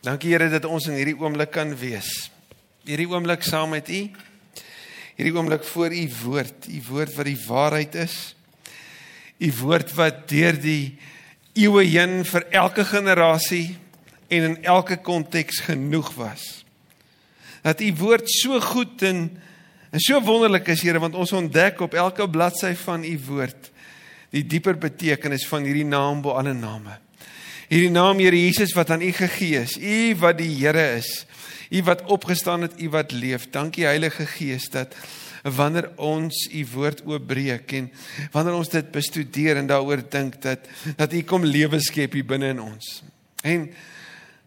Dankie Here dat ons in hierdie oomblik kan wees. Hierdie oomblik saam met U. Hierdie oomblik voor U woord, U woord wat die waarheid is. U woord wat deur die eeue heen vir elke generasie en in elke konteks genoeg was. Dat U woord so goed en en so wonderlik is Here want ons ontdek op elke bladsy van U woord die dieper betekenis van hierdie naam bo alle name. Hierdie naam Here Jesus wat aan U gegee is, U wat die Here is, U wat opgestaan het, U wat leef. Dankie Heilige Gees dat wanneer ons U woord oopbreek en wanneer ons dit bestudeer en daaroor dink dat dat U kom lewe skep hier binne in ons. En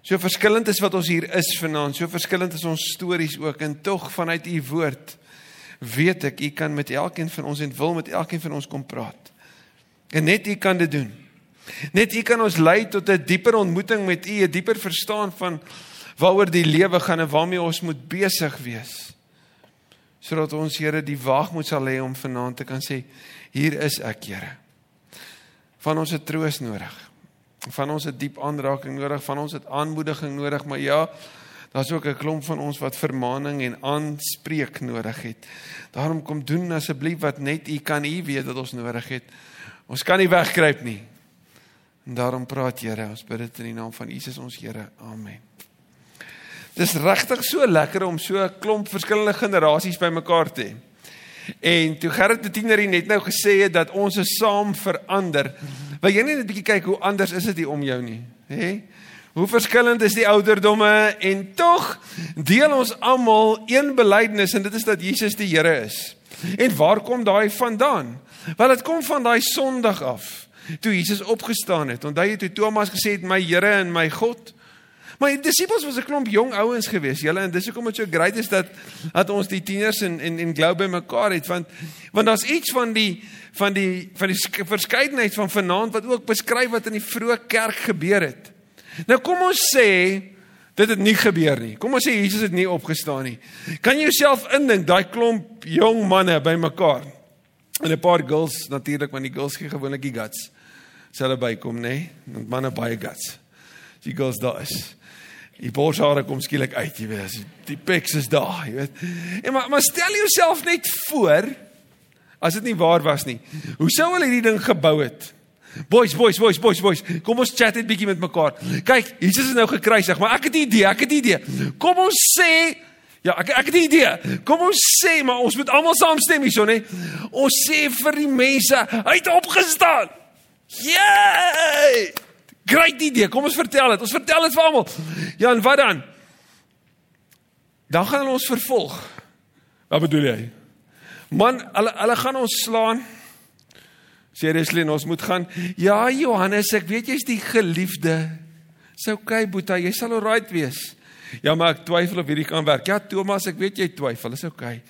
so verskillend is wat ons hier is vanaand, so verskillend is ons stories ook en tog vanuit U woord weet ek U kan met elkeen van ons en wil met elkeen van ons kom praat. En net U kan dit doen. Net U kan ons lei tot 'n dieper ontmoeting met U, 'n dieper verstaan van waaroor die lewe gaan en waarmee ons moet besig wees. Sodat ons Here die waagmoed sal hê om vanaand te kan sê, hier is ek, Here. Van ons het troos nodig. Van ons het diep aanraking nodig, van ons het aanmoediging nodig, maar ja, daar's ook 'n klomp van ons wat vermaaning en aanspreek nodig het. Daarom kom doen asseblief wat net U kan U weet dat ons nodig het. Ons kan nie wegkruip nie. En daarom praat Here, ons bid dit in die naam van Jesus ons Here. Amen. Dis regtig so lekker om so 'n klomp verskillende generasies bymekaar te hê. En toe Gerrit die tienerie net nou gesê het dat ons is saam verander. Wil jy net 'n bietjie kyk hoe anders is dit hier om jou nie, hè? Hoe verskillend is die ouderdomme en tog deel ons almal een belydenis en dit is dat Jesus die Here is. En waar kom daai vandaan? Wel dit kom van daai Sondag af toe Jesus opgestaan het. Onthou jy toe Thomas gesê het my Here en my God? Maar die disippels was 'n klomp jong ouens gewees. Julle en dis hoekom dit so great is dat dat ons die tieners en en en glo by mekaar het want want daar's iets van die van die van die verskeidenheid van vanaand wat ook beskryf wat in die vroeë kerk gebeur het. Nou kom ons sê dit het nie gebeur nie. Kom ons sê Jesus het nie opgestaan nie. Kan jy jouself indink daai klomp jong manne bymekaar? En 'n paar girls natuurlik want die girls gee gewoonlik die guts. Hulle bykom nê, nee? want manne baie guts. Die girls daar is. Die borshare kom skielik uit, jy weet, die pecs is daar, jy weet. En maar maar stel jouself net voor as dit nie waar was nie. Hoe sou hulle hierdie ding gebou het? Boys, boys, boys, boys, boys. Kom ons chat net bietjie met mekaar. Kyk, Jesus is nou gekruisig, maar ek het 'n idee, ek het 'n idee. Kom ons sê Ja, ek ek het 'n idee. Kom ons sê, maar ons moet almal saamstem hierso, nê? Ons sê vir die mense, hy het opgestaan. Yay! Great idee. Kom ons vertel dit. Ons vertel dit vir almal. Ja, en wat dan? Dan gaan hulle ons vervolg. Wat bedoel jy? Man, hulle hulle gaan ons slaan. Seriously, ons moet gaan. Ja, Johannes, ek weet jy's die geliefde. Dis okay, Boeta, jy sal alright wees. Ja, maar ek twyfel of hierdie kan werk. Ja, Thomas, ek weet jy twyfel. Dis. Okay.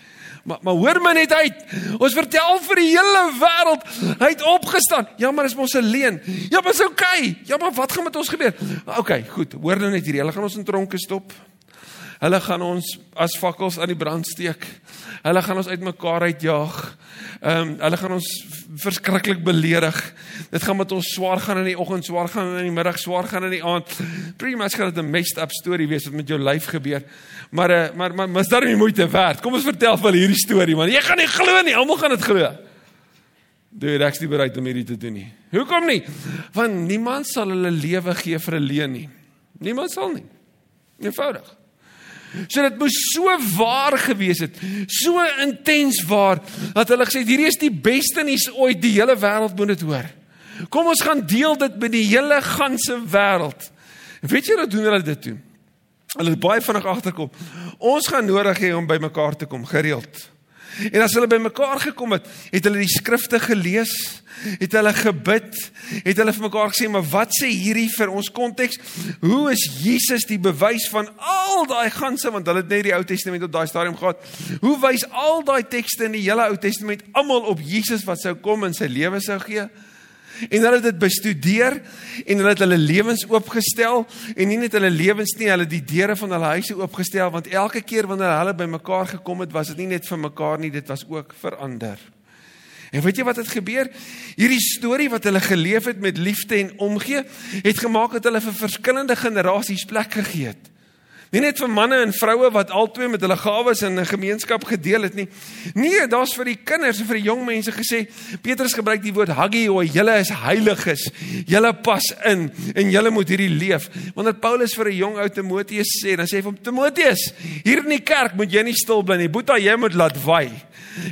Maar maar hoor my net uit. Ons vertel vir die hele wêreld hy het opgestaan. Ja, maar dis mos 'n leuen. Ja, maar dis oukei. Okay. Ja, maar wat gaan met ons gebeur? Okay, goed. Hoor nou net hierdie. Hulle gaan ons in tronke stop. Hulle gaan ons as fakkels aan die brand steek. Hulle gaan ons uitmekaar uitjaag. Ehm um, hulle gaan ons verskriklik beledig. Dit gaan met ons swaar gaan in die oggend, swaar gaan in die middag, swaar gaan in die aand. Pretty much gaan dit 'n messed up storie wees wat met jou lyf gebeur. Maar uh, maar maar mis daar nie moeite werd. Kom ons vertel vir hierdie storie man. Jy gaan nie glo nie. Almal gaan dit glo. Jy is nie bereid om hierdie te doen nie. Hoekom nie? Want niemand sal hulle lewe gee vir 'n leuen nie. Niemand sal nie. Eenvoudig. So dit moes so waar gewees het, so intens waar dat hulle gesê het hierdie is die beste nuus ooit, die hele wêreld moet dit hoor. Kom ons gaan deel dit met die hele ganse wêreld. Weet jy wat doen hulle dit toe? Hulle het baie vinnig agterkom. Ons gaan nodig hê om by mekaar te kom gereeld. En as hulle bymekaar gekom het, het hulle die skrifte gelees, het hulle gebid, het hulle vir mekaar gesê, "Maar wat sê hierdie vir ons konteks? Hoe is Jesus die bewys van al daai ganse want hulle het net die Ou Testament op daai stadium gehad. Hoe wys al daai tekste in die hele Ou Testament almal op Jesus wat sou kom en sy lewe sou gee?" En hulle het dit bestudeer en hulle het hulle lewens oopgestel en nie net hulle lewens nie, hulle die deure van hulle huise oopgestel want elke keer wanneer hulle bymekaar gekom het, was dit nie net vir mekaar nie, dit was ook vir ander. En weet jy wat het gebeur? Hierdie storie wat hulle geleef het met liefde en omgee, het gemaak dat hulle vir verskillende generasies plek gegee het. Nie net vir manne en vroue wat albei met hulle gawes in 'n gemeenskap gedeel het nie. Nee, daar's vir die kinders en vir die jong mense gesê, Petrus gebruik die woord hagioi, julle is heiliges. Julle pas in en julle moet hierdie leef. Wanneer Paulus vir 'n jong ou Timoteus sê, dan sê hy vir hom Timoteus, hier in die kerk moet jy nie stil bly nie. Boeta, jy moet laat wy.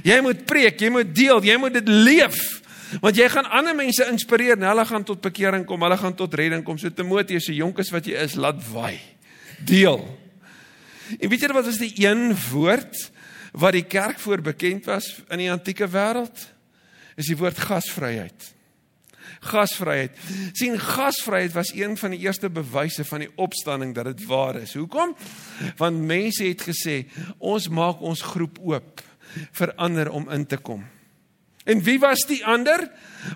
Jy moet preek, jy moet deel, jy moet dit leef. Want jy gaan ander mense inspireer en hulle gaan tot bekering kom, hulle gaan tot redding kom. So Timoteus, se jonkies wat jy is, laat wy deel. En weet jy wat was die een woord wat die kerk voor bekend was in die antieke wêreld? Is die woord gasvryheid. Gasvryheid. sien gasvryheid was een van die eerste bewyse van die opstanding dat dit waar is. Hoekom? Want mense het gesê ons maak ons groep oop vir ander om in te kom. En wie was die ander?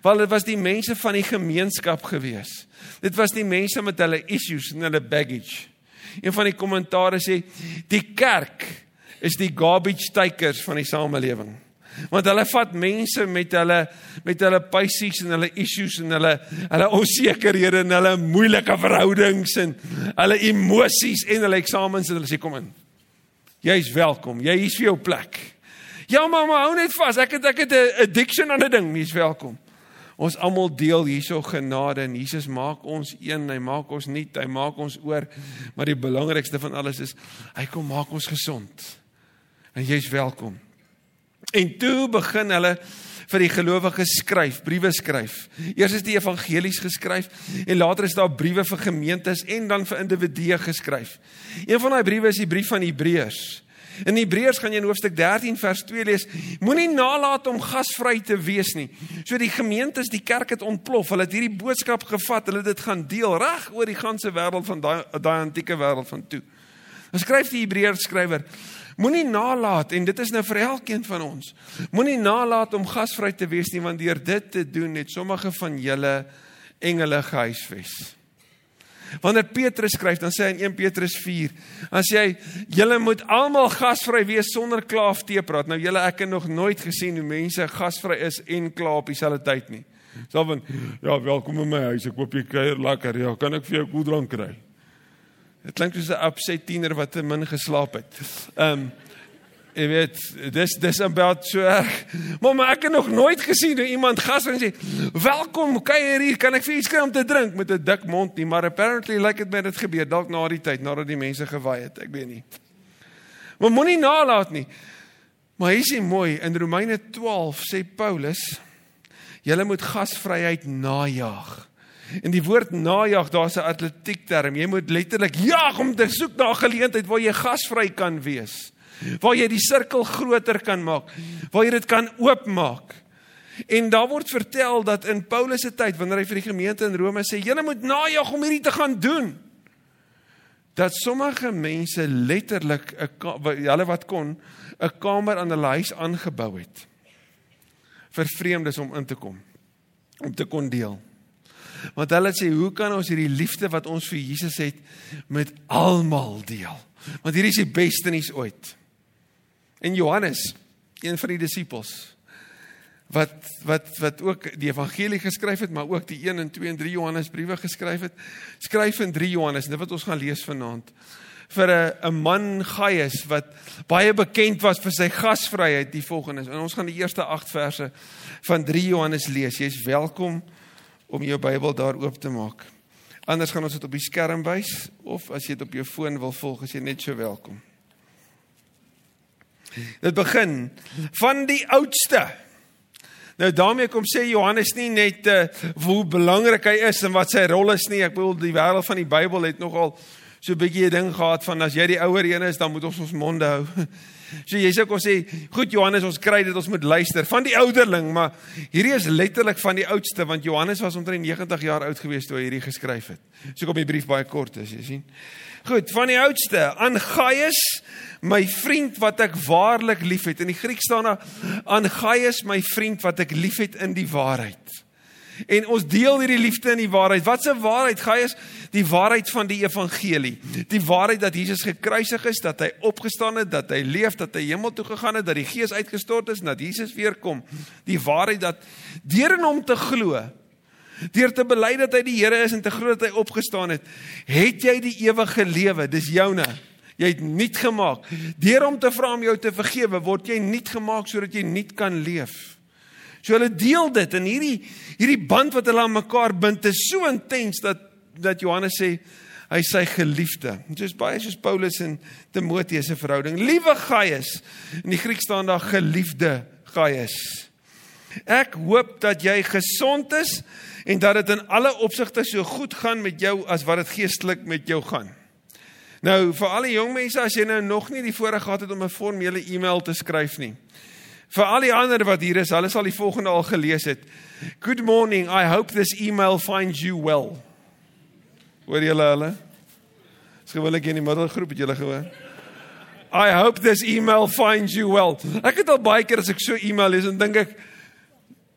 Wel dit was die mense van die gemeenskap gewees. Dit was die mense met hulle issues en hulle baggage. Een van die kommentare sê die kerk is die garbage takers van die samelewing. Want hulle vat mense met hulle met hulle paisies en hulle issues en hulle hulle onsekerhede en hulle moeilike verhoudings en hulle emosies en hulle eksamens en hulle sê kom in. Jy's welkom. Jy hier's vir jou plek. Ja mamma, hou net vas. Ek het ek het 'n addiction aan 'n ding. Jy's welkom. Ons almal deel hierso genade en Jesus maak ons een, hy maak ons nuut, hy maak ons oor. Maar die belangrikste van alles is hy kom maak ons gesond. En jy's welkom. En toe begin hulle vir die gelowiges skryf, briewe skryf. Eers is die evangelies geskryf en later is daar briewe vir gemeentes en dan vir individue geskryf. Een van daai briewe is die brief van Hebreërs. In Hebreërs gaan jy in hoofstuk 13 vers 2 lees: Moenie nalat om gasvry te wees nie. So die gemeentes, die kerk het ontplof. Hulle het hierdie boodskap gevat, hulle het dit gaan deel reg oor die ganse wêreld van daai daai antieke wêreld van toe. Dan skryf die Hebreërs skrywer: Moenie nalat en dit is nou vir elkeen van ons. Moenie nalat om gasvry te wees nie want deur dit te doen het sommige van julle engele gehuisves. Wanneer Petrus skryf, dan sê hy in 1 Petrus 4, dan sê hy julle moet almal gasvry wees sonder klaaf teepraat. Nou julle ek het nog nooit gesien hoe mense gasvry is en kla op dieselfde tyd nie. Salwin, ja, welkom in my huis. Ek hoop jy kuier lekker. Ja, kan ek vir jou koeldrank kry? Dit klink soos 'n upset tiener wat te min geslaap het. Ehm um, Ek weet, dis dis about so erg. Maar ek het nog nooit gesien hoe iemand gas en sê, "Welkom, kuier hier, kan ek vir iets kry om te drink?" met 'n dik mond nie, maar apparently lyk like dit met dit gebeur dalk na die tyd nadat die mense gewaai het, ek weet nie. Maar moenie nalat nie. Maar hier sien mooi in Romeine 12 sê Paulus, "Julle moet gasvryheid najag." En die woord najag, daar's 'n atletiek term. Jy moet letterlik jag om te soek na 'n geleentheid waar jy gasvry kan wees waar jy die sirkel groter kan maak, waar jy dit kan oopmaak. En daar word vertel dat in Paulus se tyd wanneer hy vir die gemeente in Rome sê, julle moet najag om hierdie te gaan doen. Dat sommige mense letterlik 'n hulle wat kon 'n kamer aan hulle huis aangebou het vir vreemdes om in te kom, om te kon deel. Want hulle sê, hoe kan ons hierdie liefde wat ons vir Jesus het met almal deel? Want hierdie is die beste nuus ooit. En Johannes, een van die disippels wat wat wat ook die evangelie geskryf het, maar ook die 1 en 2 en 3 Johannes briewe geskryf het, skryf in 3 Johannes, dit wat ons gaan lees vanaand vir 'n 'n man Gaius wat baie bekend was vir sy gasvryheid die volgende. En ons gaan die eerste 8 verse van 3 Johannes lees. Jy's welkom om jou Bybel daar oop te maak. Anders gaan ons dit op die skerm wys of as jy dit op jou foon wil volg, as jy net so welkom. Dit begin van die oudste. Nou daarmee kom sê Johannes nie net uh, hoe belangrik hy is en wat sy rol is nie. Ek bedoel die wêreld van die Bybel het nogal so 'n bietjie 'n ding gehad van as jy die ouer een is, dan moet ons ons monde hou. So jy sê kon sê, "Goed Johannes, ons kry dit, ons moet luister van die ouderling, maar hierdie is letterlik van die oudste want Johannes was omtrent 90 jaar oud gewees toe hy hierdie geskryf het." So kom die brief baie kort is, jy sien. Goed, van die oudste aan Gaius, my vriend wat ek waarlik liefhet. In die Grieks staan daar aan Gaius, my vriend wat ek liefhet in die waarheid. En ons deel hierdie liefde in die waarheid. Wat 'n waarheid? Gaius, die waarheid van die evangelie. Die waarheid dat Jesus gekruisig is, dat hy opgestaan het, dat hy leef, dat hy hemel toe gegaan het, dat die Gees uitgestort is, dat Jesus weer kom. Die waarheid dat deur in hom te glo, deur te bely dat hy die Here is en te glo dat hy opgestaan het, het jy die ewige lewe. Dis joune. Jy het nuut gemaak. Deur om te vra om jou te vergewe, word jy nuut gemaak sodat jy nuut kan leef. So hulle deel dit en hierdie hierdie band wat hulle aan mekaar bind is so intens dat dat Johannes sê hy sy geliefde. Dit is baie soos Paulus en Timoteus se verhouding. Liewe Gaius. In die Grieks staan daar geliefde Gaius. Ek hoop dat jy gesond is en dat dit in alle opsigte so goed gaan met jou as wat dit geestelik met jou gaan. Nou vir al die jong mense as jy nou nog nie die voorreg gehad het om 'n formele e-mail te skryf nie. Vir al die ander wat hier is, hulle sal die volgende al gelees het. Good morning. I hope this email finds you well. Hoor julle hulle? Dis gewoonlik in die middelgroep het julle gehoor. I hope this email finds you well. Ek het al baie keer as ek so e-mail lees en dink ek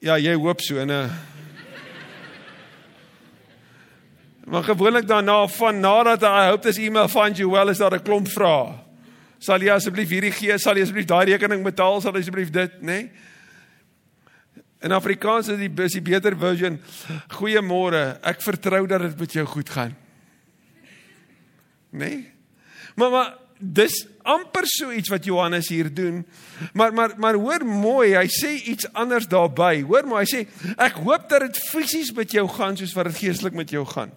ja, jy hoop so en 'n uh, Maar gewoonlik daarna van nadat I hope this email you well is daar 'n klomp vrae. Sal jy asseblief hierdie gee? Sal jy asseblief daai rekening betaal? Sal jy asseblief dit, nê? Nee? In Afrikaans is die is die beter version. Goeiemôre. Ek vertrou dat dit met jou goed gaan. Nê? Nee? Maar maar dis amper so iets wat Johannes hier doen. Maar maar maar hoor mooi, hy sê iets anders daarbey. Hoor maar, hy sê ek hoop dat dit fisies met jou gaan soos wat dit geestelik met jou gaan.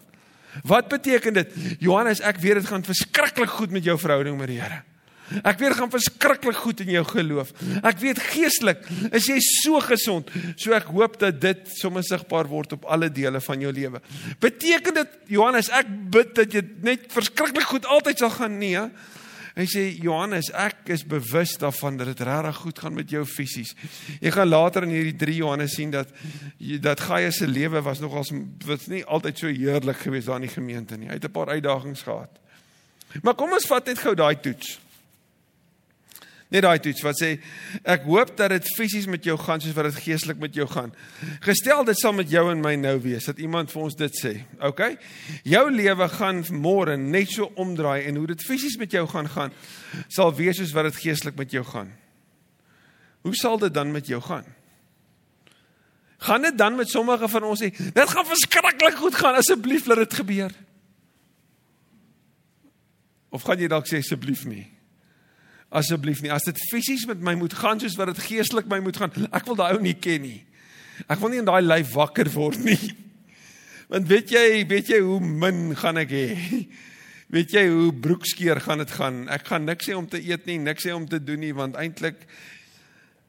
Wat beteken dit? Johannes, ek weet dit gaan verskriklik goed met jou verhouding met die Here. Ek weet gaan verskriklik goed in jou geloof. Ek weet geestelik is jy so gesond. So ek hoop dat dit sommer sigbaar word op alle dele van jou lewe. Beteken dit Johannes, ek bid dat jy net verskriklik goed altyd sal gaan nee. Hy sê Johannes, ek is bewus daarvan dat dit regtig goed gaan met jou fisies. Jy gaan later in hierdie 3 Johannes sien dat dat Gaius se lewe was nogals was nie altyd so heerlik geweest daar in die gemeente nie. Hy het 'n paar uitdagings gehad. Maar kom ons vat net gou daai toets. Net daai toets wat sê ek hoop dat dit fisies met jou gaan soos wat dit geestelik met jou gaan. Gestel dit sal met jou en my nou wees dat iemand vir ons dit sê. OK? Jou lewe gaan môre net so omdraai en hoe dit fisies met jou gaan gaan sal wees soos wat dit geestelik met jou gaan. Hoe sal dit dan met jou gaan? Gaan dit dan met sommige van ons sê dit gaan verskriklik goed gaan asseblief laat dit gebeur? Of gaan jy dalk sê asseblief nie? Asseblief nie. As dit fisies met my moet gaan soos wat dit geestelik my moet gaan, ek wil daai ou nie ken nie. Ek wil nie in daai lyf wakker word nie. Want weet jy, weet jy hoe min gaan ek hê? Weet jy hoe broekskeer gaan dit gaan? Ek gaan niks hê om te eet nie, niks hê om te doen nie, want eintlik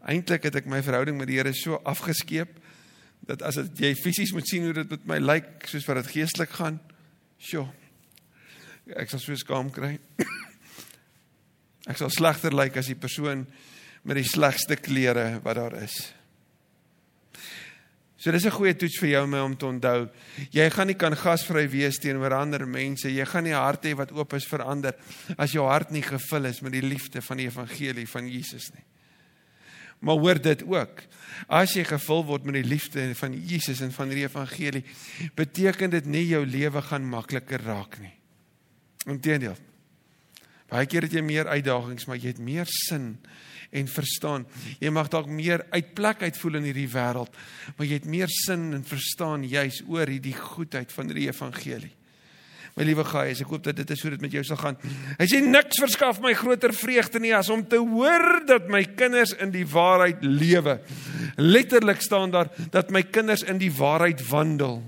eintlik het ek my verhouding met die Here so afgeskeep dat as dit jy fisies moet sien hoe dit met my lyk soos wat dit geestelik gaan, sjoe. Ek sal so skaam kry. Ek sal slegter lyk as die persoon met die slegste klere wat daar is. So dis 'n goeie toets vir jou om te onthou. Jy gaan nie kan gasvry wees teenoor ander mense. Jy gaan nie hart hê wat oop is vir ander as jou hart nie gevul is met die liefde van die evangelie van Jesus nie. Maar hoor dit ook. As jy gevul word met die liefde van Jesus en van die evangelie, beteken dit nie jou lewe gaan makliker raak nie. Inteendeel. Baie keer het jy meer uitdagings, maar jy het meer sin en verstaan. Jy mag dalk meer uitplek uitvoel in hierdie wêreld, maar jy het meer sin en verstaan juis oor hierdie goedheid van die evangelie. My liewe Gaius, ek hoop dat dit is hoe dit met jou sal gaan. Hy sê niks verskaf my groter vreugde nie as om te hoor dat my kinders in die waarheid lewe. Letterlik staan daar dat my kinders in die waarheid wandel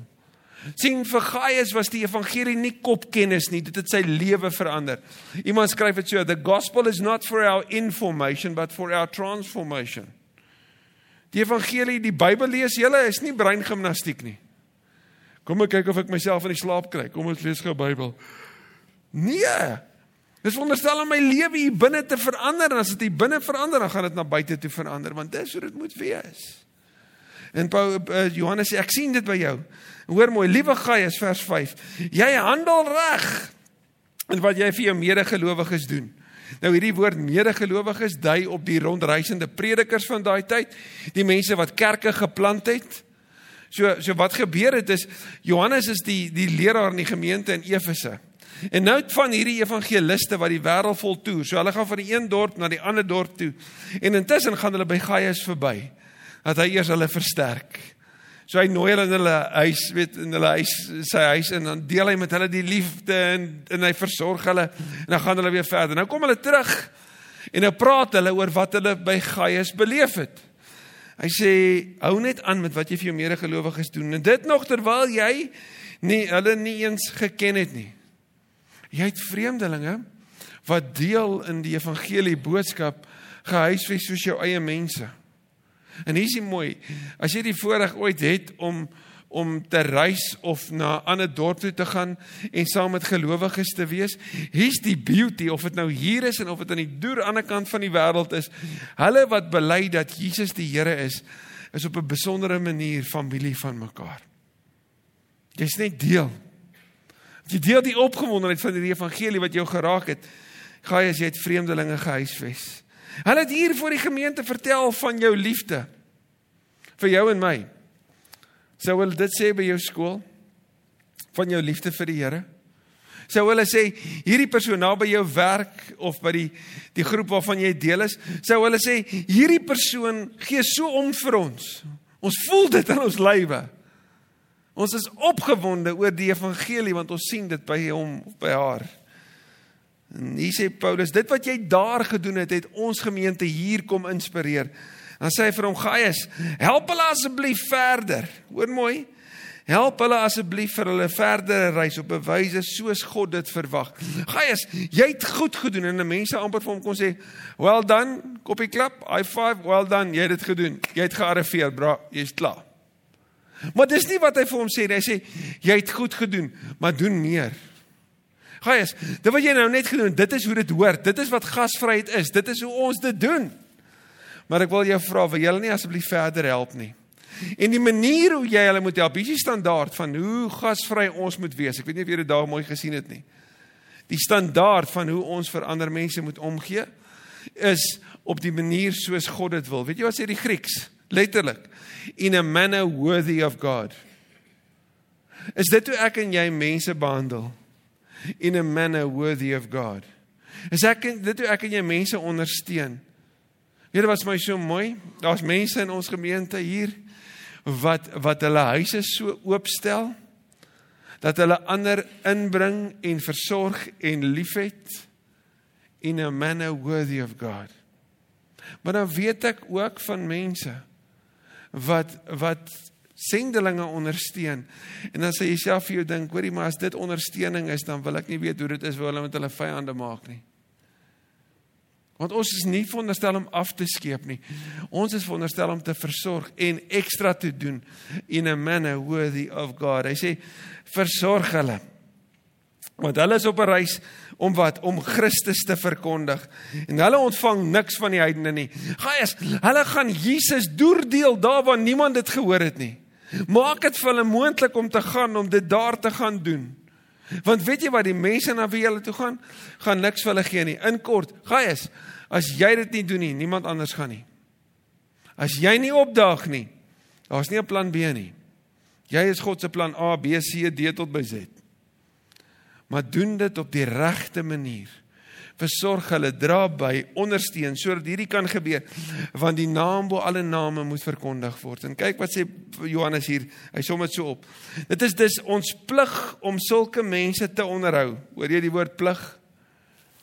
sien vir Gaius was die evangelie nie kopkennis nie, dit het sy lewe verander. Iemand skryf dit so, the gospel is not for our information but for our transformation. Die evangelie, die Bybel lees julle is nie breingimnastiek nie. Kom ek kyk of ek myself in die slaap kry. Kom ons lees gou Bybel. Nee. Dis wonderstel om my lewe hier binne te verander en as dit hier binne verander, dan gaan dit na buite toe verander want dis hoe dit moet wees. En Paul uh, Johannes sê ek sien dit by jou. Hoor mooi, liewe Gaius vers 5. Jy handel reg in wat jy vir jou medegelowiges doen. Nou hierdie woord medegelowiges dui op die rondreisende predikers van daai tyd, die mense wat kerke geplant het. So so wat gebeur het is Johannes is die die leraar in die gemeente in Efese. En nou van hierdie evangeliste wat die wêreld vol toer. So hulle gaan van die een dorp na die ander dorp toe. En intussen gaan hulle by Gaius verby. Dat hy eers hulle versterk. So hy nooi hulle in hulle huis, weet in hulle huis, sy huis en dan deel hy met hulle die liefde en en hy versorg hulle en dan gaan hulle weer verder. Nou kom hulle terug en nou praat hulle oor wat hulle by Gaius beleef het. Hy sê hou net aan met wat jy vir jou medegelowiges doen en dit nog terwyl jy nie hulle nie eens geken het nie. Jy het vreemdelinge wat deel in die evangelie boodskap gehuisves soos jou eie mense. En hier is mooi. As jy die voorreg ooit het om om te reis of na 'n ander dorp toe te gaan en saam met gelowiges te wees, hier's die beauty of dit nou hier is en of dit aan die deur aan die ander kant van die wêreld is. Hulle wat bely dat Jesus die Here is, is op 'n besondere manier familie van mekaar. Jy's net deel Jy deel die opgewondenheid van die evangelie wat jou geraak het. Gaai as jy het vreemdelinge gehuisves. Hulle het hier voor die gemeente vertel van jou liefde vir jou en my. Sou hulle dit sê by jou skool? Van jou liefde vir die Here? Sou hulle sê hierdie persoon naby jou werk of by die die groep waarvan jy deel is, sou hulle sê hierdie persoon gee so om vir ons. Ons voel dit in ons lywe. Ons is opgewonde oor die evangelie want ons sien dit by hom of by haar. En hier sê Paulus, dit wat jy daar gedoen het, het ons gemeente hier kom inspireer. Dan sê hy vir hom Gaius, help hulle asseblief verder. Hoor mooi. Help hulle asseblief vir hulle verdere reis op 'n wyse soos God dit verwag. Gaius, jy het goed gedoen en mense amper vir hom kon sê, "Well done, koppie klap, high five, well done, jy het dit gedoen. Jy het gearriveer, bra, jy's klaar." Maar dis nie wat hy vir hom sê nie. Hy sê jy het goed gedoen, maar doen meer. Gaius, dit wat jy nou net gedoen, dit is hoe dit hoort. Dit is wat gasvryheid is. Dit is hoe ons dit doen. Maar ek wil jou vra, wil jy hulle nie asseblief verder help nie? En die manier hoe jy hulle moet help, is die standaard van hoe gasvry ons moet wees. Ek weet nie of jy dit daar mooi gesien het nie. Die standaard van hoe ons vir ander mense moet omgee is op die manier soos God dit wil. Weet jy wat sê die Grieks? Letterlik in a manner worthy of God. Is dit hoe ek en jy mense behandel? In a manner worthy of God. Is ek dit hoe ek en jy mense ondersteun? Here was my so mooi. Daar's mense in ons gemeente hier wat wat hulle huise so oopstel dat hulle ander inbring en versorg en liefhet in a manner worthy of God. Maar dan weet ek ook van mense wat wat sendelinge ondersteun. En dan sê jy self vir jou dink, hoorie, maar as dit ondersteuning is, dan wil ek nie weet hoe dit is waar hulle met hulle vyande maak nie. Want ons is nie veronderstel om af te skeep nie. Ons is veronderstel om te versorg en ekstra te doen in a manner worthy of God. Hy sê versorg hulle. Want hulle is op 'n reis om wat om Christus te verkondig en hulle ontvang niks van die heidene nie. Gaius, hulle gaan Jesus doordeel daar waar niemand dit gehoor het nie. Maak dit vir hulle moontlik om te gaan om dit daar te gaan doen. Want weet jy wat die mense na wie hulle toe gaan, gaan niks vir hulle gee nie. In kort, Gaius, as jy dit nie doen nie, niemand anders gaan nie. As jy nie opdaag nie, daar's nie 'n plan B nie. Jy is God se plan A, B, C, D tot by Z maar doen dit op die regte manier. Versorg hulle, dra by, ondersteun sodat hierdie kan gebeur want die naam bo alle name moet verkondig word. En kyk wat sê Johannes hier, hy som dit so op. Dit is dus ons plig om sulke mense te onderhou. Hoor jy die woord plig?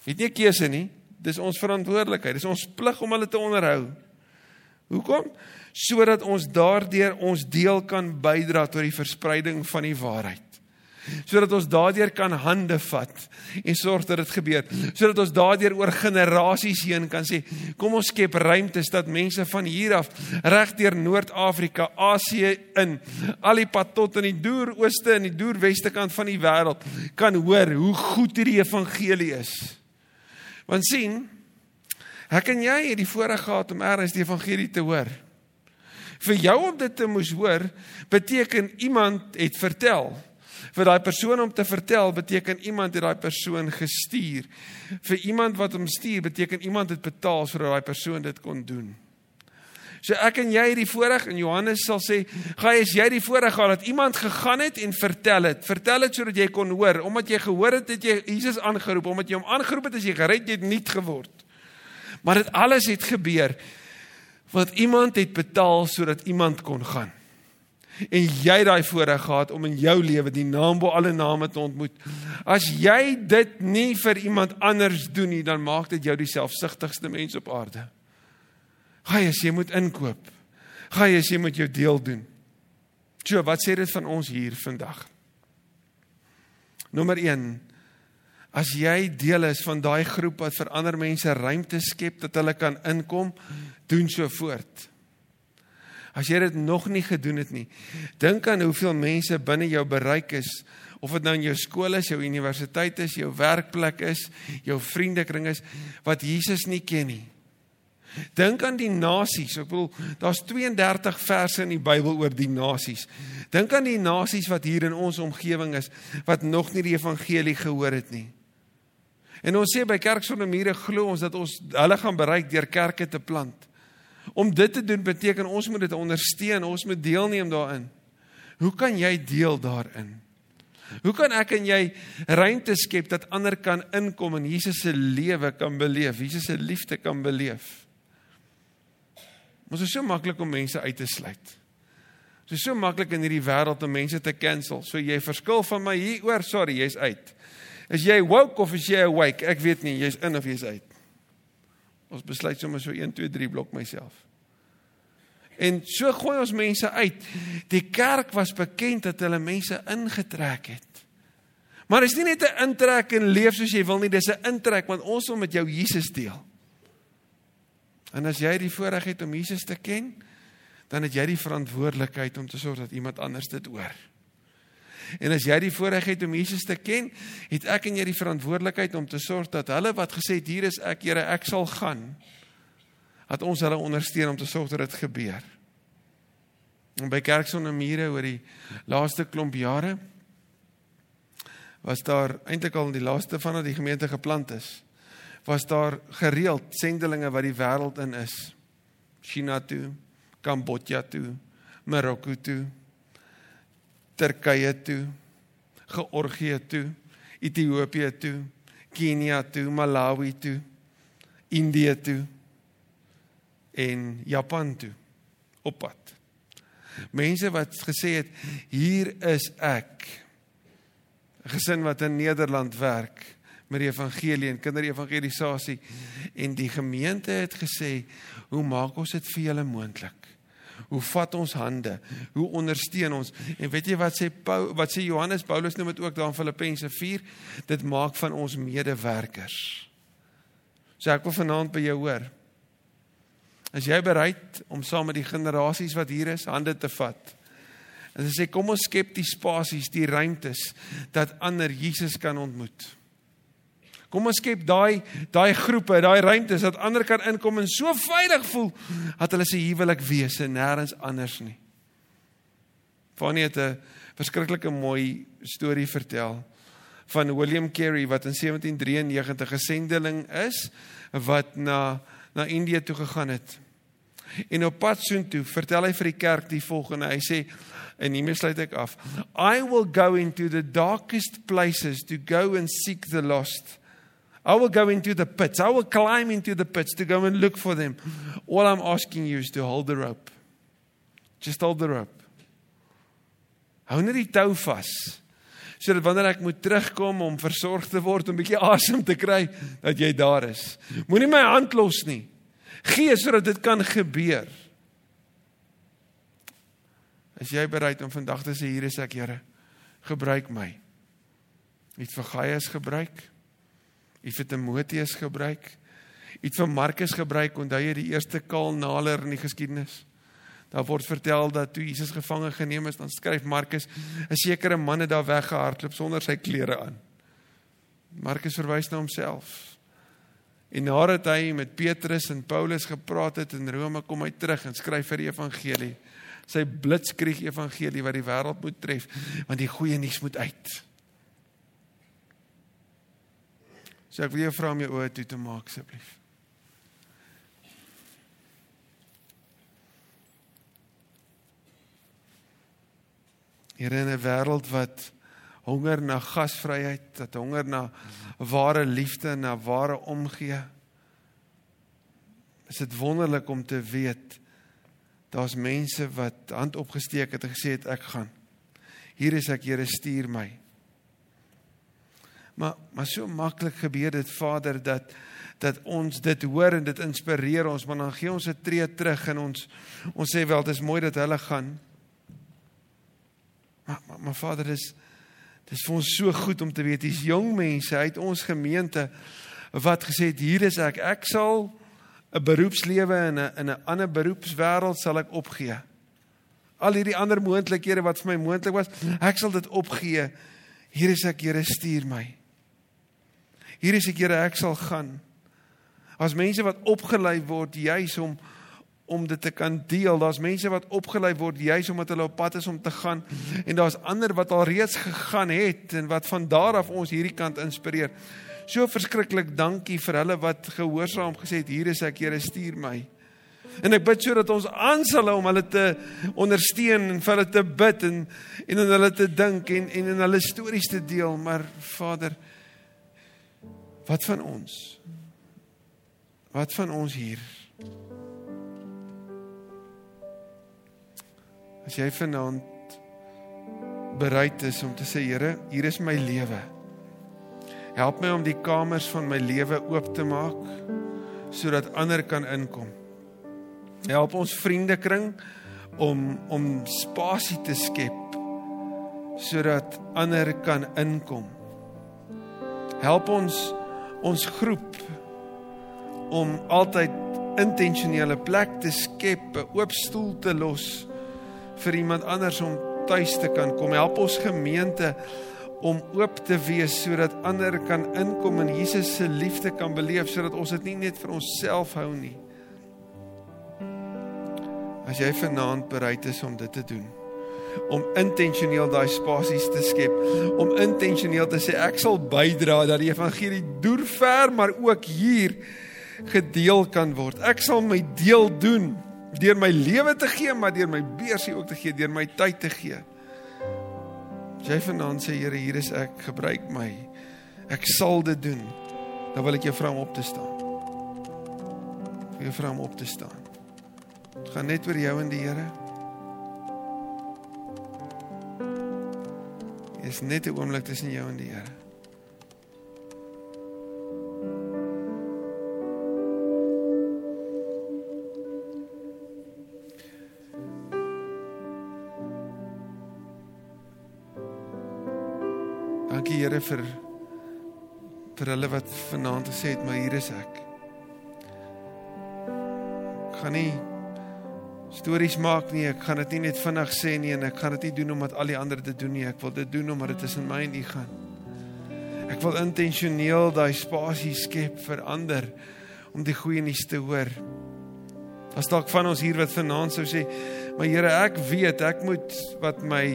Het nie 'n keuse nie. Dis ons verantwoordelikheid. Dis ons plig om hulle te onderhou. Hoekom? Sodat ons daardeur ons deel kan bydra tot die verspreiding van die waarheid sodat ons daardeur kan hande vat en sorg dat dit gebeur sodat ons daardeur oor generasies heen kan sê kom ons skep ruimtes dat mense van hier af reg deur Noord-Afrika, Asië in al die pad tot in die deur ooste en die deur weste kant van die wêreld kan hoor hoe goed hierdie evangelie is. Want sien, ek en jy het die voorreg gehad om eers die evangelie te hoor. Vir jou om dit te moes hoor, beteken iemand het vertel vir daai persoon om te vertel beteken iemand het daai persoon gestuur. Vir iemand wat hom stuur beteken iemand het betaal sodat daai persoon dit kon doen. So ek en jy het die voorreg en Johannes sal sê, "Gaan as jy die voorreg gehad dat iemand gegaan het en vertel het. Vertel dit sodat jy kon hoor. Omdat jy gehoor het het jy Jesus aangeroep, omdat jy hom aangeroep het as jy gered jy het nuut geword. Maar dit alles het gebeur want iemand het betaal sodat iemand kon gaan. En jy daai voorreg gehad om in jou lewe die naam bo alle name te ontmoet. As jy dit nie vir iemand anders doen nie, dan maak dit jou die selfsugtigste mens op aarde. Gaan jy, jy moet inkoop. Gaan jy, jy moet jou deel doen. So, wat sê dit van ons hier vandag? Nommer 1. As jy deel is van daai groep wat vir ander mense ruimte skep dat hulle kan inkom, doen so voort. As jy dit nog nie gedoen het nie, dink aan hoeveel mense binne jou bereik is, of dit nou in jou skool is, jou universiteit is, jou werkplek is, jou vriendekring is wat Jesus nie ken nie. Dink aan die nasies. Ek bedoel, daar's 32 verse in die Bybel oor die nasies. Dink aan die nasies wat hier in ons omgewing is wat nog nie die evangelie gehoor het nie. En ons sê by Kerk sonder mure glo ons dat ons hulle gaan bereik deur kerke te plant. Om dit te doen beteken ons moet dit ondersteun, ons moet deelneem daarin. Hoe kan jy deel daarin? Hoe kan ek en jy ruimte skep dat ander kan inkom en Jesus se lewe kan beleef, Jesus se liefde kan beleef? Ons is so maklik om mense uit te sluit. Dit is so maklik in hierdie wêreld om mense te cancel. So jy verskil van my hieroor, sorry, jy's uit. Is jy woke of is jy awake? Ek weet nie, jy's in of jy's uit. Ons besluit sommer so 1 2 3 blok myself. En so gooi ons mense uit. Die kerk was bekend dat hulle mense ingetrek het. Maar is nie net 'n intrek en leef soos jy wil nie, dis 'n intrek want ons wil met jou Jesus deel. En as jy die voorreg het om Jesus te ken, dan het jy die verantwoordelikheid om te sorg dat iemand anders dit hoor. En as jy die voorreg het om Jesus te ken, het ek en jy die verantwoordelikheid om te sorg dat hulle wat gesê het hier is ek, Here, ek sal gaan, dat ons hulle ondersteun om te sorg dat dit gebeur. En by Kerk sonder mure oor die laaste klomp jare was daar eintlik al die laaste van dat die gemeente geplant is. Was daar gereeld sendelinge wat die wêreld in is. China toe, Kambodja toe, Marokko toe, Turkye toe, Georgië toe, Ethiopië toe, Kenia toe, Malawi toe, Indië toe en Japan toe op pad. Mense wat gesê het hier is ek. 'n Gesin wat in Nederland werk met die evangelie en kinderevangelisasie en die gemeente het gesê hoe maak ons dit vir julle moontlik? Hoe vat ons hande? Hoe ondersteun ons? En weet jy wat sê Paul, wat sê Johannes Paulus noem dit ook daar in Filippense 4, dit maak van ons medewerkers. So ek wil vanaand by jou hoor. Is jy bereid om saam met die generasies wat hier is hande te vat? En sê kom ons skep die spasies, die ruimtes dat ander Jesus kan ontmoet. Kom ons skep daai daai groepe, daai ruimtes dat ander kan inkom en so veilig voel dat hulle se huwelik wees en nêrens anders nie. Fanny het 'n verskriklike mooi storie vertel van William Carey wat in 1793 'n gesendeling is wat na na Indië toe gegaan het. En op pad soontoe vertel hy vir die kerk die volgende. Hy sê en hiermee sluit ek af. I will go into the darkest places to go and seek the lost. I will go into the pits. I will climb into the pits to go and look for them. All I'm asking you is to hold the rope. Just hold the rope. Hou net die tou vas. Sodat wanneer ek moet terugkom om versorg te word, 'n bietjie asem te kry, dat jy daar is. Moenie my hand los nie. Gee sodat dit kan gebeur. Is jy bereid om vandag te sê hier is ek, Here? Gebruik my. Het vir Gaius gebruik? Het vir Timoteus gebruik? Het vir Markus gebruik? Onthou jy die eerste kaalnaler in die geskiedenis? Daar word vertel dat toe Jesus gevange geneem is, dan skryf Markus 'n sekere man het daar weggehardloop sonder sy klere aan. Markus verwys na homself. En nadat hy met Petrus en Paulus gepraat het in Rome, kom hy terug en skryf vir die evangelie. Sy blitskrieg evangelie wat die wêreld moet tref, want die goeie nuus moet uit. So ek wil jou vra om jou oë toe te maak asseblief. Here in 'n wêreld wat honger na gasvryheid, wat honger na ware liefde, na ware omgee. Is dit wonderlik om te weet daar's mense wat hand opgesteek het en gesê het ek gaan. Hier is ek, Here, stuur my. Maar maar so maklik gebeur dit Vader dat dat ons dit hoor en dit inspireer ons, maar dan gee ons 'n tree terug en ons ons sê wel, dit is mooi dat hulle gaan. Maar maar, maar Vader, dis dis vir ons so goed om te weet dis jong mense uit ons gemeente wat gesê het hier is ek. Ek sal 'n beroepslewe in 'n in 'n ander beroepswêreld sal ek opgee. Al hierdie ander moontlikhede wat vir my moontlik was, ek sal dit opgee. Hier is ek, Here, stuur my. Hier is ek, Here, ek sal gaan. As mense wat opgelei word juis om om dit te kan deel. Daar's mense wat opgelei word juis omdat hulle op pad is om te gaan en daar's ander wat al reeds gegaan het en wat van daar af ons hierdie kant inspireer. So verskriklik dankie vir hulle wat gehoorsaam gesê het hier is ek Here stuur my. En ek bid sodat ons aansal om hulle te ondersteun en vir hulle te bid en en aan hulle te dink en en in hulle stories te deel, maar Vader wat van ons? Wat van ons hier? As jy vanaand bereid is om te sê Here, hier is my lewe. Help my om die kamers van my lewe oop te maak sodat ander kan inkom. Help ons vriendekring om om spasie te skep sodat ander kan inkom. Help ons ons groep om altyd intentionele plek te skep, 'n oop stoel te los vir iemand anders om tuis te kan kom. Help ons gemeente om oop te wees sodat ander kan inkom en Jesus se liefde kan beleef sodat ons dit nie net vir onsself hou nie. As jy vanaand bereid is om dit te doen, om intentioneel daai spasies te skep, om intentioneel te sê ek sal bydra dat die evangelie deur ver maar ook hier gedeel kan word. Ek sal my deel doen deur my lewe te gee, maar deur my beursie ook te gee, deur my tyd te gee. As jy vanaand sê Here, hier is ek, gebruik my. Ek sal dit doen. Dan wil ek jou vra om op te staan. Ek wil vra om op te staan. Dit gaan net oor jou en die Here. Is net 'n oomblik tussen jou en die Here. Dankie Here vir vir hulle wat vanaand gesê het, maar hier is ek. Ek gaan nie stories maak nie. Ek gaan dit nie net vinnig sê nie en ek gaan dit nie doen omdat al die ander dit doen nie. Ek wil dit doen omdat dit tussen my en U gaan. Ek wil intentioneel daai spasie skep vir ander om die goeie nuus te hoor. As dalk van ons hier wat vanaand sou sê, maar Here, ek weet ek moet wat my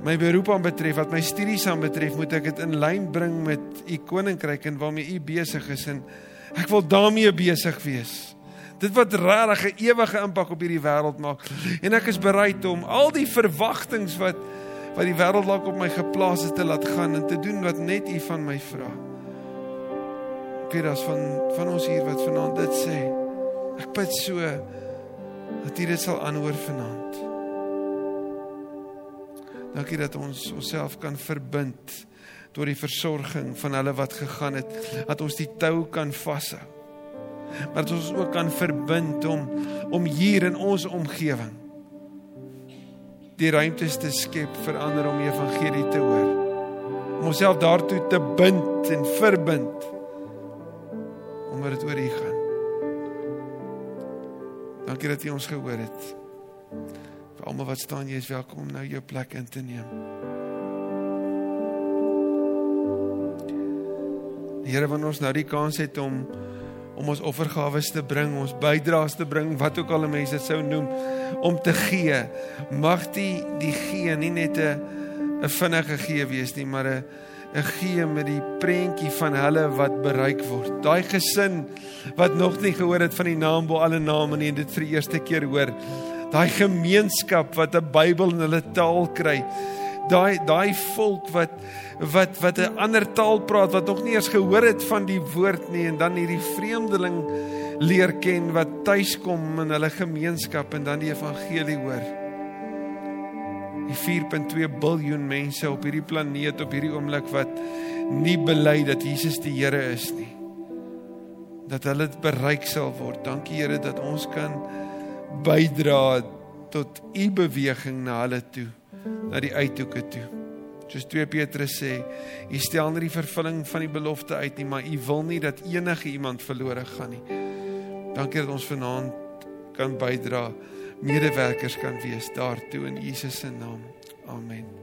my beroep aan betref, wat my studies aan betref, moet ek dit in lyn bring met u koninkryk en waarmee u besig is en ek wil daarmee besig wees. Dit wat regtig 'n ewige impak op hierdie wêreld maak. En ek is bereid om al die verwagtinge wat wat die wêreld dalk op my geplaas het te laat gaan en te doen wat net u van my vra. Ek weet as van van ons hier wat vanaand dit sê. Ek bid so dat u dit sal aanhoor vanaand. Dankie dat ons onsself kan verbind tot die versorging van hulle wat gegaan het, dat ons die tou kan vashou. Maar dat ons ook kan verbind om om hier in ons omgewing die ruimtes te skep vir ander om evangelie te hoor. Om onsself daartoe te bind en verbind omdat dit oor U gaan. Dankie dat U ons gehoor het. Vir almal wat staan, jy is welkom om nou jou plek in te neem. Here wil ons nou die kans het om om ons offergawe te bring, ons bydraes te bring, wat ook al mense dit sou noem, om te gee. Mag die die gee nie net 'n 'n vinnige gee wees nie, maar 'n 'n gee met die prentjie van hulle wat bereik word. Daai gesin wat nog nie gehoor het van die naam bo alle name nie en dit vir die eerste keer hoor Daai gemeenskap wat 'n Bybel in hulle taal kry. Daai daai volk wat wat wat 'n ander taal praat wat nog nie eens gehoor het van die woord nie en dan hierdie vreemdeling leer ken wat tuiskom in hulle gemeenskap en dan die evangelie hoor. Die 4.2 biljoen mense op hierdie planeet op hierdie oomblik wat nie bely dat Jesus die Here is nie. Dat hulle bereik sal word. Dankie Here dat ons kan bydra tot u beweging na hulle toe, na die uithoeke toe. Soos 2 Petrus sê, u stel nie die vervulling van die belofte uit nie, maar u wil nie dat enige iemand verlore gaan nie. Dankie dat ons vanaand kan bydra, medewerkers kan wees daartoe in Jesus se naam. Amen.